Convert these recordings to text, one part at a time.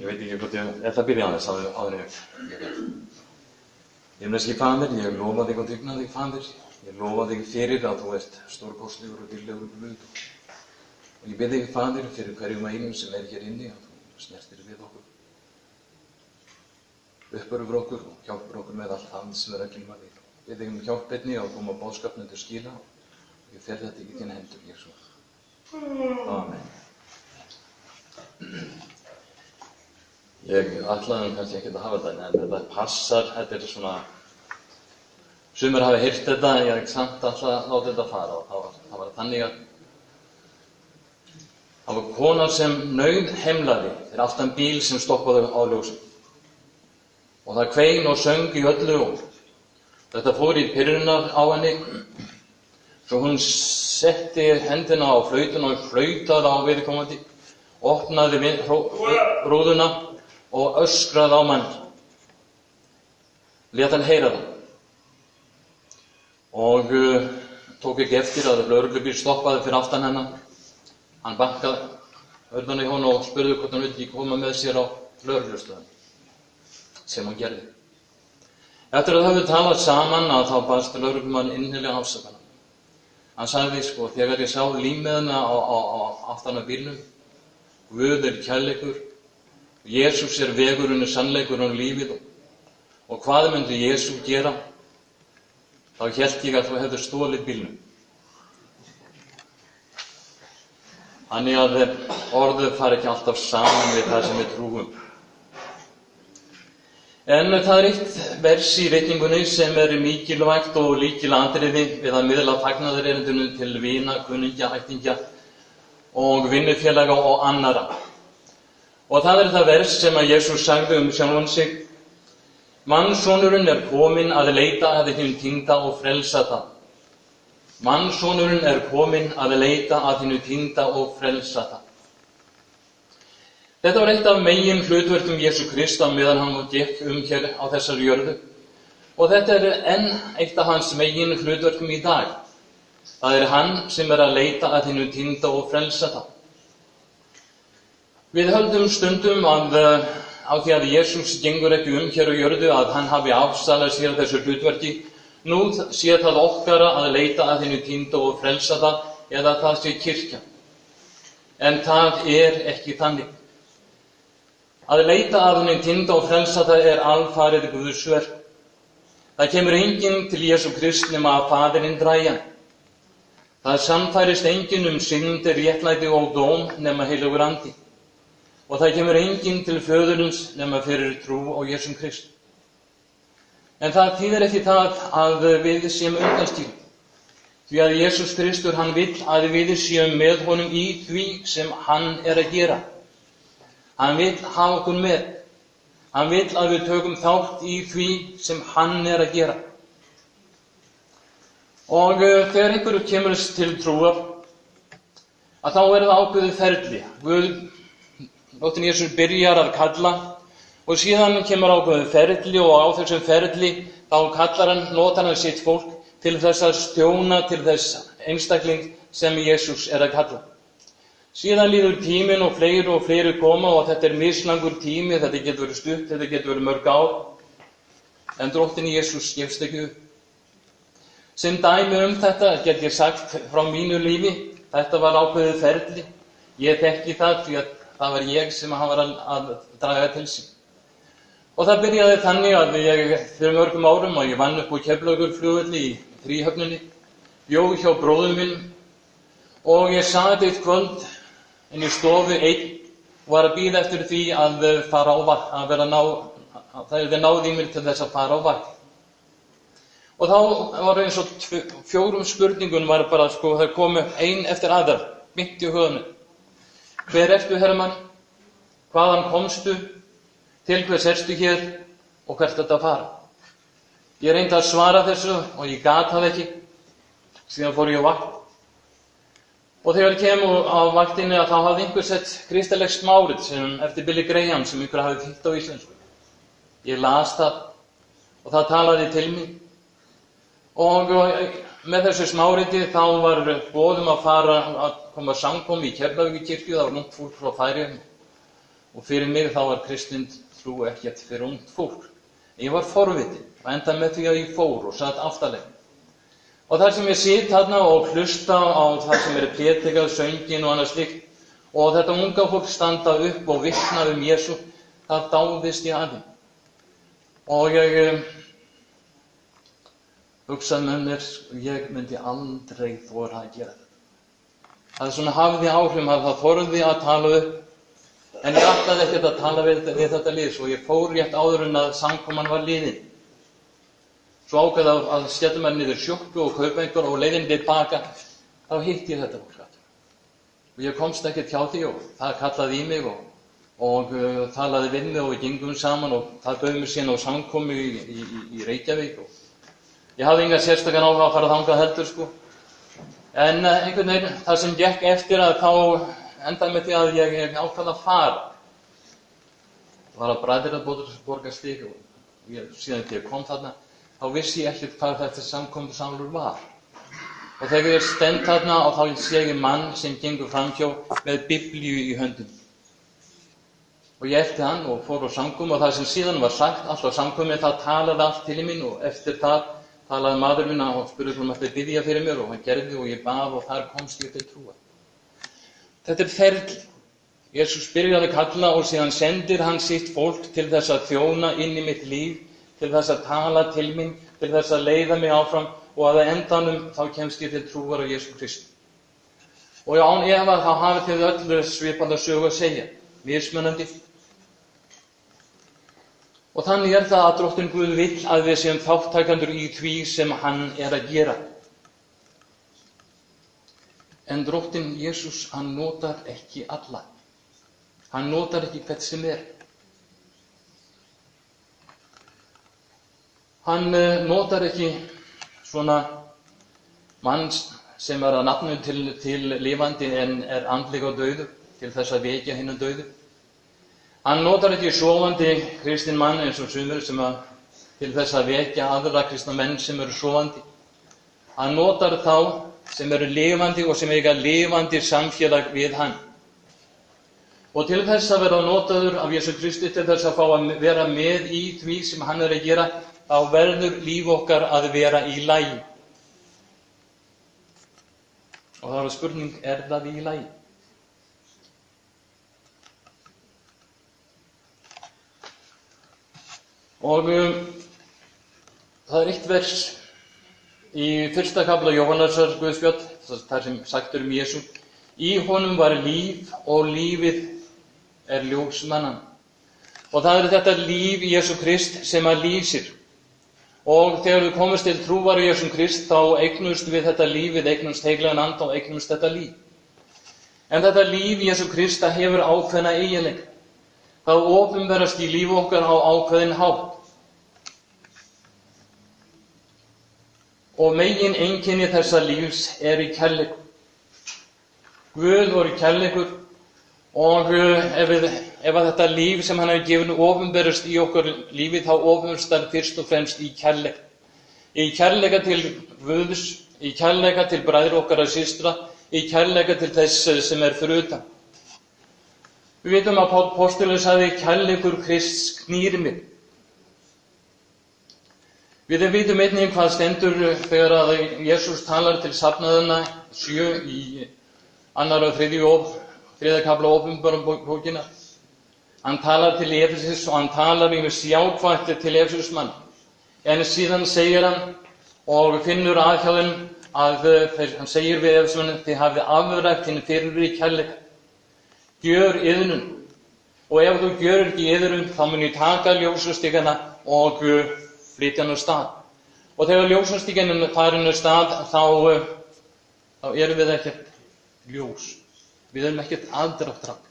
Ég veit ekki hvort ég ætla að byrja á þess áður en ég ég veit. Himneski faðir, ég lofa þig og digna þig faðir. Ég lofa þig fyrir að þú ert stórkostlegur og dýrlegur Guð. Og ég byrði þig faðir fyrir hverjum einum sem er hér inni að þú snertir við okkur. Uppörfur okkur og hjálpur okkur með allt það sem er að glíma við. Byrði þig um hjálp einni að koma bóðskapnum til skila og ég fer þetta ekki þín hendur, Jésu. Amen. Ég ætlaði kannski ekki að hafa þetta, en þetta passar, þetta er svona, sumir hafi heyrt þetta, en ég er ekki samt alltaf að láta þetta fara. Og það var, það var þannig að það var konar sem nauð heimlaði fyrir aftan bíl sem stoppaði á ljósum. Og það kvein og söng í öllu og þetta fór í pyrrunar á henni, svo hún setti hendina á flautuna og flautaði á viðkomandi, opnaði við, hró, rúðuna og öskraði á mann. Lét hann heyra það. Og uh, tók ekki eftir að lauruglubíl stoppaði fyrir aftan hennar. Hann bankaði hörðan í hún og spurði hvort hann vildi koma með sér á lauruglustöðan. Sem hann gerði. Eftir að það höfðu talað saman að þá baðst lauruglumann innilega ásakana. Hann sagði sko, þegar ég sá límiðna á, á, á aftan af bílnum, Guð er kærleikur, Jésús er vegurinn og sannleikurinn og lífið og, hvað myndi Jésú gera? Þá held ég að þú hefur stólið bílnum. Þannig að orðuð fari ekki alltaf saman við það sem við trúum. En það er eitt vers í reikningunni sem er mikilvægt og líkilandriði við að miðla fagnaðarerindunum til vina, kunningja, ættingja og vinnufélaga og annara. Og það er það vers sem að Jésús sagði um sjálfan sig. Mannsónurinn er komin að leita að þínu týnda og frelsa það. Mannsónurinn er komin að leita að þínu týnda og frelsa það. Þetta var eitt af megin hlutverkum Jésu Krist á meðan hann gekk um hér á þessari jörðu. Og þetta er enn eitt af hans megin hlutverkum í dag. Það er hann sem er að leita að þínu týnda og frelsa það. Við höldum stundum að á því að Jésús gengur ekki um hér á jörðu að hann hafi afsalað sér þessu hlutverki. Nú sé það okkara að leita að þínu týnda og frelsa það eða það sé kirkja. En það er ekki þannig. Að leita að henni týnda og frelsa það er alfarið Guðsverk. Það kemur enginn til Jésu Krist nema að fadirinn dræja. Það samfærist enginn um syndir, réttlæti og dóm nema heilugur andi. Og það kemur enginn til föðurins nema fyrir trú á Jésum Krist. En það þýðir ekki það að við séum undanstýr. Því að Jésús Kristur hann vill að við séum með honum í því sem hann er að gera. Hann vill hafa okkur með. Hann vill að við tökum þátt í því sem hann er að gera. Og þegar einhverju kemur til trúar, að þá er það ákveðið ferli. Guð, nóttin Jésús byrjar að kalla og síðan kemur ákveðið ferli og á þessum ferli þá kallar hann, notar hann sitt fólk til þess að stjóna til þess einstakling sem Jésús er að kalla. Síðan líður tíminn og fleiri og fleiri koma og þetta er mislangur tími, þetta getur verið stutt, þetta getur verið mörg ár. En dróttin Jésús gefst ekki upp. Sem dæmi um þetta get ég sagt frá mínu lífi, þetta var ákveðið ferli. Ég þekki það því að það var ég sem hann var að, að draga til sín. Og það byrjaði þannig að ég fyrir mörgum árum og ég vann upp á keflaugur í þrýhöfnunni, bjóð hjá bróðum minn og ég saði eitt kvöld en ég stofi einn og var að býða eftir því að fara á vakt, að vera ná, að það er náði mér til þess að fara á vakt. Og þá var eins og fjórum spurningun var bara sko, það komu ein eftir aðrar, mitt í höfnu. Hver ertu, Herman? Hvaðan komstu? Til hvers erstu hér? Og hvert þetta að fara? Ég reyndi að svara þessu og ég gata það ekki. Síðan fór ég á vakt. Og þegar ég kem á vaktinni að þá hafði einhver sett kristileg smárið sem eftir Billy Graham sem einhver hafði þýtt á íslensku. Ég las það og það talaði til mig. Og með þessu smáriti þá var bóðum að fara að koma samkomi í Keflavíkukirkju, það var núnt fólk frá færiðum. og fyrir mig þá var kristin trú ekkert fyrir ungt fólk. Ég var forvitinn og enda með því að ég fór og satt aftalega. Og þar sem ég sitt þarna og hlusta á það sem er pétikað, söngin og annað slikt og þetta unga fólk standa upp og vittna um Jésu, það dáðist ég að því. Og ég um, hugsaði með mér, ég myndi aldrei þóra að gera þetta. Það svona hafði áhrifum að það þorði að tala upp, en ég ætlaði ekkert að tala við, við þetta lið, svo ég fór rétt áður en að samkoman var liðin. Svo ákveði að, að skellum mér niður sjókku og kaupa einhver og leiðin tilbaka, þá hitt ég þetta fólk aftur. Og ég komst ekkert hjá því og það kallaði í mig og, og uh, talaði við mig og við gengum saman og það bauð mér síðan á samkomi í, í, í Reykjavík og Ég hafði enga sérstakann áhuga að fara þangað heldur sko. En uh, einhvern veginn, það sem gekk eftir að þá endaði með því að ég, ég ákvaði að fara. Það var að bræðir að borga stík og ég, síðan þegar ég kom þarna, þá vissi ég ekkert hvað þetta samkomðu samlur var. Og þegar ég stend þarna og þá sé ég mann sem gengur framhjá með biblíu í höndum. Og ég eftir hann og fór á samkom og það sem síðan var sagt, alltaf samkomið, það talaði allt til í minn og eftir það talaði maður minna og spurði hvernig maður ætti að byggja fyrir mér og hann gerði og ég bað og þar komst ég til trúa. Þetta er ferli. Jésús byrjaði að kalla og síðan sendir hann sitt fólk til þess að þjóna inn í mitt líf, til þess að tala til mín, til þess að leiða mig áfram og að endanum þá kemst ég til trúar á Jésú Kristi. Og án ef að þá hafið þið öllu svipanda sögu að segja, mismunandi, Og þannig er það að dróttin Guð vill að við séum þáttakandur í því sem hann er að gera. En dróttin Jésús, hann notar ekki alla. Hann notar ekki hvert sem er. Hann uh, notar ekki svona mann sem er að nafnu til, til lifandi en er andlega döðu til þess að vekja hennu döðu. Hann notar ekki sofandi kristinn mann eins og sumur sem að til þess að vekja aðra kristna menn sem eru sofandi. Hann notar þá sem eru lifandi og sem eiga lifandi samfélag við hann. Og til þess að vera notaður af Jésu Kristi til þess að fá að vera með í því sem hann er að gera, þá verður líf okkar að vera í lægi. Og það var spurning, er það í lægi? Og um, það er eitt vers í fyrsta kapla Jóhannarsar Guðspjall, þar sem sagtur um Jésu. Í honum var líf og lífið er ljósmannan. Og það er þetta líf Jésu Krist sem að lýsir. Og þegar við komumst til trúvar í Jésu Krist þá eignumst við þetta lífið, eignumst heiglegan and og eignumst þetta líf. En þetta líf í Jésu Krist það hefur ákveðna eiginleika. Það ofinverast í lífu okkar á ákveðin hátt. Og megin einkenni þessa lífs er í kærleikur. Guð voru kærleikur og ef, við, ef þetta líf sem hann hefur gefinu ofinverust í okkur lífi þá ofinverust það fyrst og fremst í kærleik. Í kærleika til Guðs, í kærleika til bræður okkar að systra, í kærleika til þess sem er fyrir utan. Við veitum að Póstulun sagði kærleikur Krist knýri mig. Við vitum einnig hvað stendur þegar að Jésús talar til safnaðuna sjö í annar og þriða kapla ofinbörum bókina. Hann talar til Efesis og hann talar yfir sjákvætti til Efesis mann. En síðan segir hann og finnur aðhjáðin að þeir, hann segir við Efesis mann þið hafið afrækt hinn fyrir í kærleika. Gjör yðnum. Og ef þú gjör ekki yðnum þá mun ég taka ljósustíkana og flytja hann á stað. Og þegar ljósastíkinn farin á stað þá, þá erum við ekkert ljós. Við erum ekkert aðdráttrafn.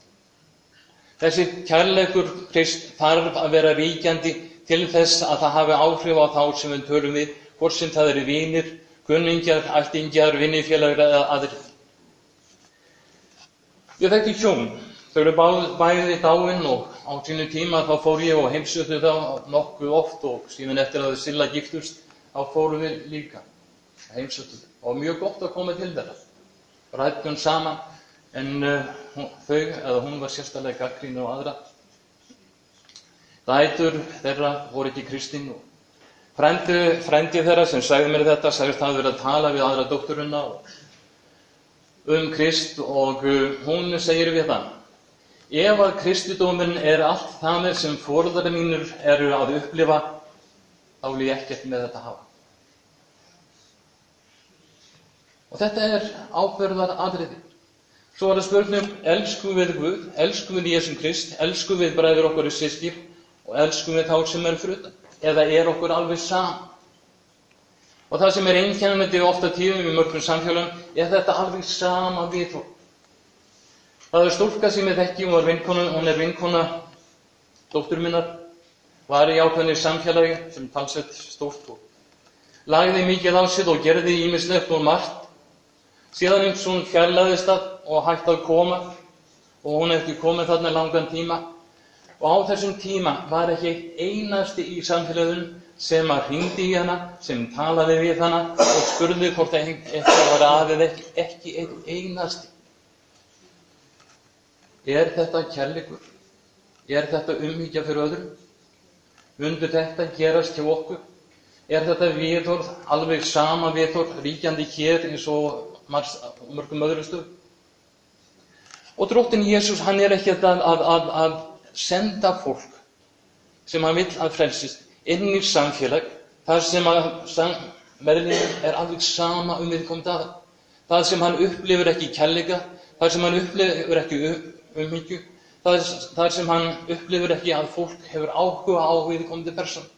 Þessi kærleikur Krist þarf að vera ríkjandi til þess að það hafi áhrif á þá sem við tölum við, hvort sem það eru vinir, kunningjar, ættingjar, vinnifélagur eða aðrir. Ég þekki hjón. Þau eru bæði dáinn og á sínu tíma þá fór ég og heimsöktu þá nokkuð oft og síðan eftir að þau silla giftust þá fórum við líka. Heimsöktu og mjög gott að koma til þeirra. Ræðgjum saman en uh, þau, eða hún var sérstaklega gaggrín og aðra. Dætur þeirra voru ekki kristin og frendi, frendi þeirra sem sagði mér þetta sagðist það verið að tala við aðra dótturuna um Krist og uh, hún segir við það ef að kristidóminn er allt með sem fórðari mínur eru að upplifa þá vil ég ekkert með þetta hafa. Og þetta er ábyrðar aðriði. Svo var það spurningum, elsku við Guð, elsku við Jésum Krist, elsku við bræður okkur í sískir og elsku við þá sem er frutan. Eða er okkur alveg saman. Og það sem er einkennandi ofta tíðum í mörgum samfélagum er þetta alveg sama viðhótt. Það er stúlka sem ég þekki, hún, vinkona, hún er vinkona dóttur minnar, var í ákveðinni samfélagi sem talsett stórt og lagði mikið á sig og gerði ímislegt og margt. Síðan eins hún fjallaðist að og hætti að koma og hún hefði komið þarna langan tíma og á þessum tíma var ekki einasti í samfélaginu sem að hrindi í hana, sem talaði við hana og spurði hvort eitthvað var aðeð ekki, ekki einasti. Er þetta kærleikur? Er þetta umhyggja fyrir öðrum? Mundur þetta gerast hjá okkur? Er þetta viðhorð, alveg sama viðhorð, ríkjandi hér eins og mörgum öðrum stöðum? Og dróttin Jésús, hann er ekki að, að, að, að senda fólk sem hann vill að frelsist inn í samfélag þar sem meðlunum er alveg sama um viðkomandi aðra. Það sem hann upplifur ekki kærleika, það sem hann upplifur ekki umhyggju, það sem hann upplifur ekki að fólk hefur áhuga á viðkomandi person.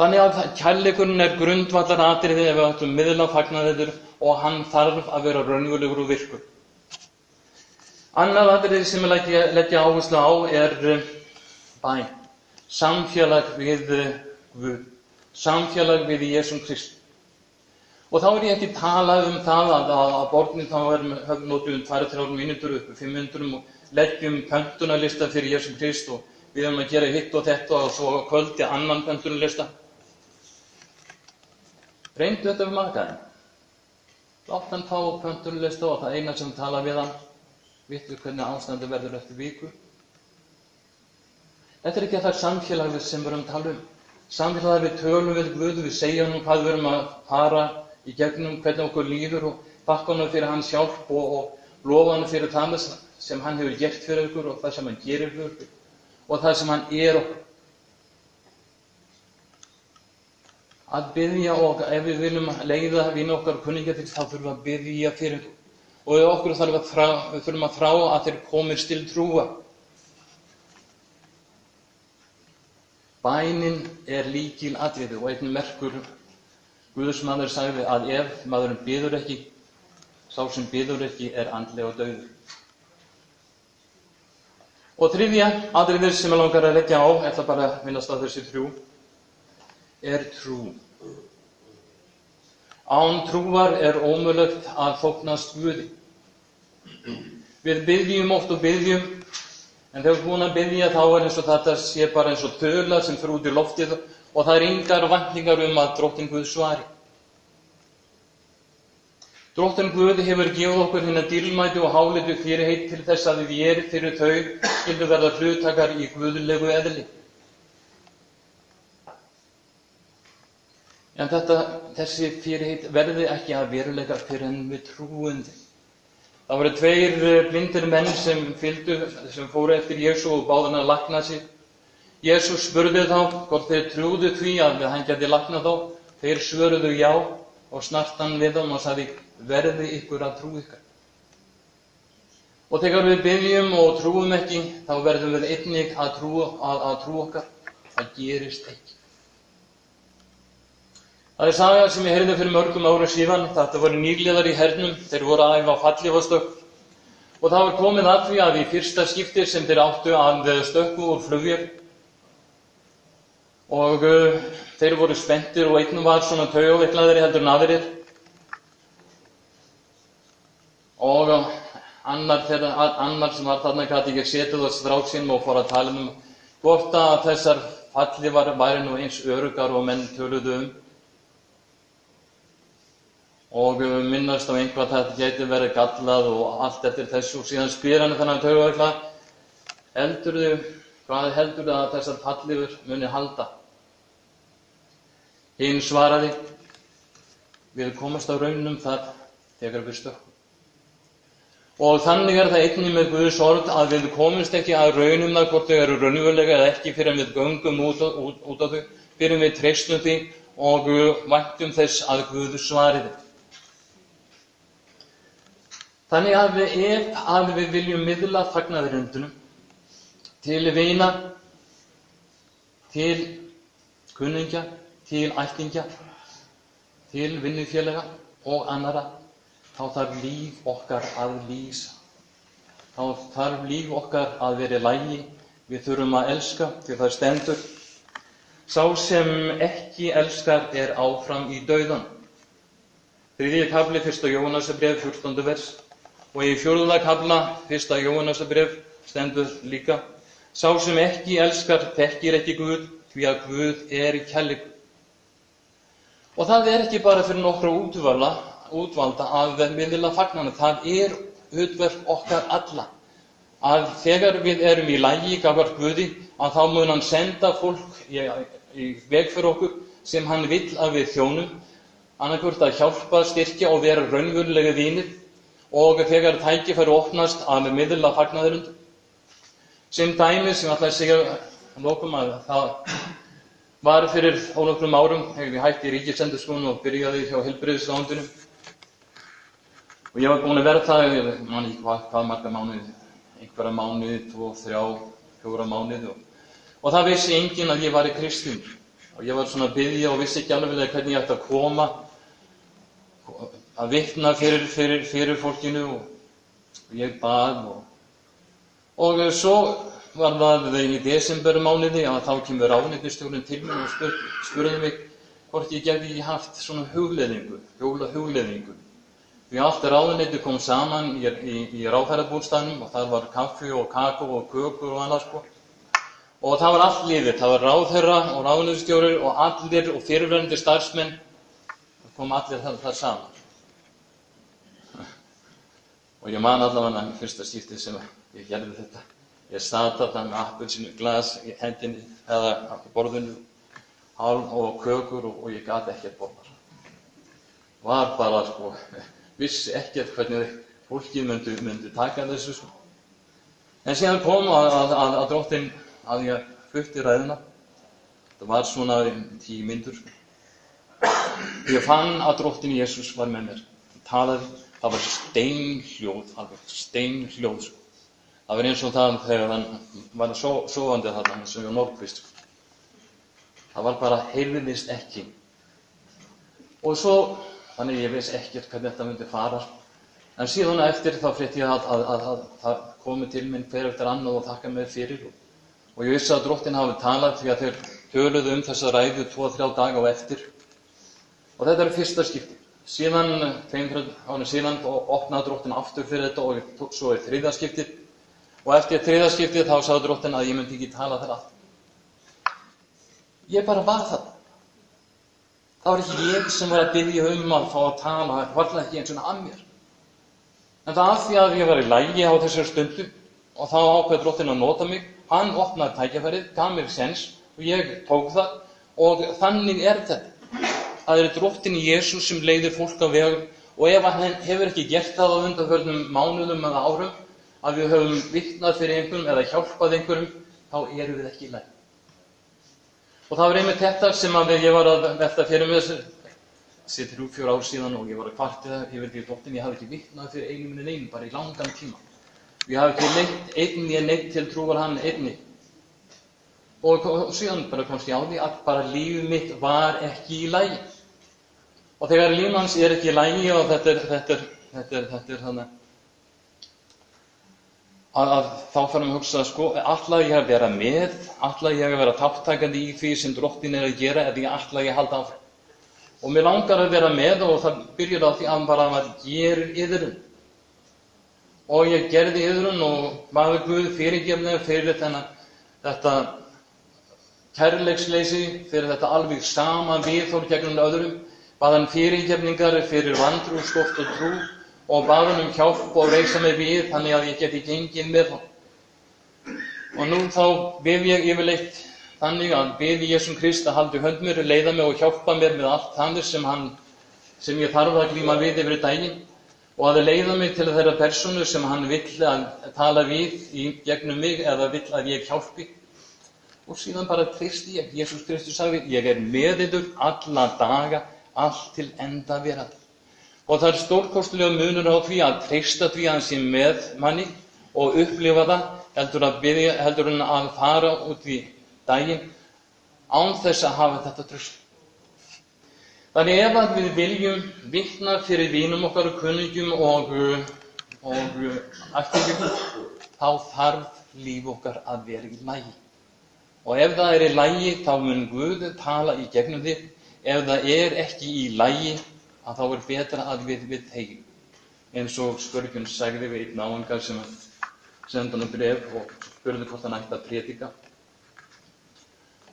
Þannig að kærleikurinn er grundvallar atriði ef við ætlum miðla á fagnaðiður og hann þarf að vera raunverulegur og virkur. Annað atriði sem ég leggja, leggja áherslu á er bæn, samfélag við Guð, samfélag við Jésum Krist. Og þá er ég ekki talað um það að á borðin þá höfum notum við 2-3 mínútur upp 500 og leggjum pöntunarlista fyrir Jésum Krist og við höfum að gera hitt og þetta og svo kvöldi annan pöntunarlista. Reyndu þetta við makaðin. Látt hann fá pöntunarlista og það eina sem tala við hann, vittu hvernig ástandi verður eftir viku. Þetta er ekki það samfélagið sem við erum að tala um. Samfélagið við tölum við Guð, við segjum hann hvað við erum að fara í gegnum, hvernig okkur líður og þakka hann fyrir hans hjálp og, og lofa hann fyrir það sem hann hefur gert fyrir okkur og það sem hann gerir fyrir okkur og það sem hann er okkur. Að byggja og ef við viljum leiða vina okkar og kunningja til þá þurfum við að byggja fyrir okkur og okkur þarf að þrá, við þurfum að þrá að þeir komir til trúa. Bænin er líkil atriði og einn merkur Guðsmaður sagði að ef maðurinn byður ekki, sá sem byður ekki er andlega döður. Og þriðja atriðir sem ég langar að leggja á, ætla bara að minnast að þessi þrjú, er trú. Án trúar er ómulögt að þóknast Guði. Við byggjum oft og byggjum En þegar búin að byggja þá er eins og þetta sé bara eins og töla sem í loftið og það er yngar vantningar um að dróttin Guð svari. Dróttin Guð hefur gefið okkur hérna dýrmæti og hálitu fyrir heit til þess að við erum fyrir þau skildu verða hlutakar í Guðlegu eðli. En þetta, þessi fyrirheit verði ekki að veruleika fyrir enn við trúundi. Það voru tveir eh, blindir menn sem fylgdu, sem fóru eftir Jésu og báðan að lakna sig. Jésu spurði þá hvort þeir trúðu því að hann geti laknað þá. Þeir svöruðu já og snartan við þeim og sagði verði ykkur að trú ykkar. Og þegar við byggjum og trúum ekki, þá verðum við einnig að trú, að, að trú okkar. Það gerist ekki. Það er saga sem ég heyrði fyrir mörgum árum síðan. Þetta voru nýgliðar í hernum, þeir voru að æfa fallífastökk og það var komið að því að í fyrsta skipti sem þeir áttu að stökku úr flugvél og uh, þeir voru spenntir og einn var svona taugaveklaðri heldur en aðrir. Og uh, annar, þeirra, annar sem var þarna gæti ekki setið á stráksinn og fór að tala um hvort að þessar falli var væri nú eins örugar og menn töluðu um. Og minnast á einhvað að þetta geti verið gallað og allt eftir þessu og síðan spyr hann þannig að taugaverkla Heldurðu, hvað heldurðu að þessar fallifur muni halda? Hinn svaraði, við komast á raunum þar þegar við stökkum. Og þannig er það einnig með Guðs orð að við komumst ekki að raunum þar hvort þau eru raunverulega eða ekki fyrir við göngum út, út, út á þau, fyrir við treystum því og væntum þess að Guð svariði. Þannig að við, ef að við viljum miðla fagnaðurindunum til vina, til kunningja, til ættingja, til vinnufélaga og annara, þá þarf líf okkar að lýsa. Þá þarf líf okkar að vera lægi, við þurfum að elska til það stendur. Sá sem ekki elskar er áfram í dauðan. Þriðið kafli, fyrsta Jónasarbref, 14. vers. Og í fjórða kafla, fyrsta Jónasarbref, stendur líka. Sá sem ekki elskar, þekkir ekki Guð, því að Guð er í kærleiku. Og það er ekki bara fyrir nokkra útvalda, útvalda að miðla fagnana, það er hlutverk okkar alla. Að þegar við erum í lægi gafar Guði, að þá mun hann senda fólk í, í veg fyrir okkur sem hann vill að við þjónum, annarkvört að hjálpa, styrkja og vera raunverulega vinir og þegar tækifæri opnast að miðla fagnaðurund. Sem dæmi sem að segja lokum að það var fyrir ónokkrum árum þegar ég hætti í ríkisendurskónu og byrjaði hjá helbriðislándunum. Og ég var búin að vera það, ég man ekki hvað, hvað marga mánuði, einhverja mánuði, tvo, þrjá, fjóra mánuði. Og, og það vissi enginn að ég var í kristjum. Og ég var svona að byggja og vissi ekki alveg hvernig ég ætti að koma, að vittna fyrir, fyrir, fyrir fólkinu og, og ég bað. Og, og svo var það í desembermániði að þá kemur ráðnefnistjórun til mér og spur, spurði mig hvort ég geti haft svona hugleðingu, hjóla hugleðingu. Því allt ráðnefni kom saman í, í, í ráðherrabúrstænum og þar var kaffi og kakó og kökur og annars sko. Og það var allt liðið, það var ráðherra og ráðnefnistjóri og allir og fyrirverðandi starfsmenn, kom allir það, það saman. Og ég man allavega fyrsta skiptið sem ég gerði þetta. Ég sata það með appelsinu glas í hendinni eða á borðinu hálf og kökur og, og ég gati ekkert borðar. Var bara sko, vissi ekkert hvernig fólkið myndi, myndi taka þessu sko. En síðan kom að, að, að, að dróttin að ég futti ræðina. Það var svona tíu myndur sko. Ég fann að dróttin Jésús var með mér. Það talaði, það var steinhljóð, alveg steinhljóð sko. Það var eins og það þegar hann var sofandi þarna eins og Norrkvist. Það var bara heyrðist ekki. Og svo, þannig ég veist ekkert hvernig þetta myndi fara. En síðan eftir þá frétti ég að, að, að, að það komi til minn hver eftir annað og þakka mér fyrir. Og ég vissi að dróttin hafi talað því að þeir töluðu um þessa ræðu tvo-þrjá daga og eftir. Og þetta er fyrsta skipti. Síðan, 200 árið síðan, opnaði dróttin aftur fyrir þetta og svo er þriða skiptið og eftir þriðaskiptið þá sá dróttin að ég myndi ekki tala þar allt. Ég bara var það. Það var ekki ég sem var að byggja um að fá að tala, það var ekki eins og að mér. En það af því að ég var í lægi á þessar stundu og þá ákveði dróttin að nota mig, hann opnaði tækjafærið, gaf mér sens og ég tók það og þannig er þetta. Það er dróttin Jésús sem leiðir fólk á vegum og ef hann hefur ekki gert það á undanförnum mánuðum eða árum að við höfum vittnað fyrir einhverjum eða hjálpað einhverjum, þá erum við ekki læg. Og það var einmitt þetta sem að ég var að velta fyrir mig þessu, þessi þrjú, fjór ár síðan og ég var að kvartið yfir því dóttin, ég hafði ekki vittnað fyrir einu minni neyn, bara í langan tíma. Ég hafði ekki neitt einn ég neitt til trúar hann einni. Og, síðan bara komst ég á því að bara lífið mitt var ekki í lægi. Og þegar lífið hans er ekki í lægi og þetta er, þetta er, þetta er, þetta er þannig að, að þá við að hugsa sko, allar ég að vera með, allar ég að vera táttækandi í því sem drottin er að gera eða allar ég að halda áfram. Og mér langar að vera með og það byrjar á því að bara að gera yðrun. Og ég gerði yðrun og maður Guð fyrirgefnið fyrir þennan, þetta kærleiksleysi, fyrir þetta alveg sama viðhór gegnum öðrum, baðan fyrirgefningar fyrir vandru, skort og trú og baðan um hjálp og reysa mig við þannig að ég geti gengið með hann. Og nú þá bið ég yfirleitt þannig að bið Jésum Krist að haldi hönd mér, leiða mig og hjálpa mér með allt þannig sem, hann, sem ég þarf að glíma við yfir daginn og að leiða mig til þeirra personu sem hann vill að tala við í gegnum mig eða vill að ég hjálpi. Og síðan bara treysti ég. Jésús Kristus sagði, ég er með yfir alla daga, allt til enda verað. Og það er stórkostulega munur á því að treysta því að hann sé með manni og upplifa það heldur, byrja, heldur en að fara út í daginn án þess að hafa þetta tröst. Þannig ef að við viljum vittna fyrir vínum okkar og kunningjum og, og ættingjum, þá þarf líf okkar að vera í lægi. Og ef það er í lægi, þá mun Guð tala í gegnum þig. Ef það er ekki í lægi, að þá er betra að við við þegjum. Eins og Spörgjum sagði við einn áhengar sem senda hann bref og spurði hvort hann ætti að prétika.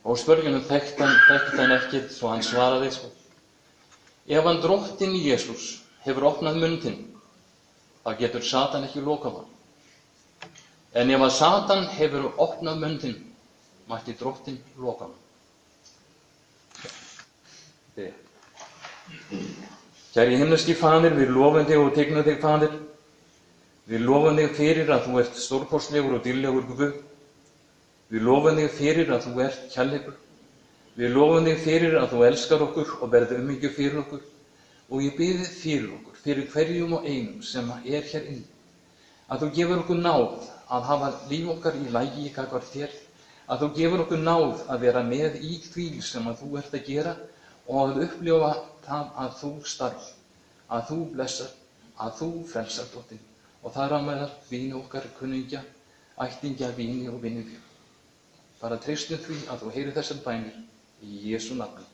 Og Spörgjum þekkti hann, hann ekkert, svo hann svaraði svo. Ef hann dróttin Jésús hefur opnað mundin, þá getur Satan ekki lokað hann. En ef að Satan hefur opnað mundin, mætti dróttin loka hann. Þegar. Kæri himneski fadir, við lofum þig og tegnum þig fadir. Við lofum þig fyrir að þú ert stórkostlegur og dýrlegur Guð. Við lofum þig fyrir að þú ert kjærleikur. Við lofum þig fyrir að þú elskar okkur og berði umhyggju fyrir okkur. Og ég byrði fyrir okkur, fyrir hverjum og einum sem er hér inni. Að þú gefur okkur náð að hafa líf okkar í lægi í kakvar þér. Að þú gefur okkur náð að vera með í því sem að þú ert að gera og upplifa það að þú starf, að þú blessar, að þú frelsar dóttin og það er að meðal víni okkar kunningja, ættingja, víni og vinni fyrir. Bara treystum því að þú heyri þessar bænir í Jésu nafni.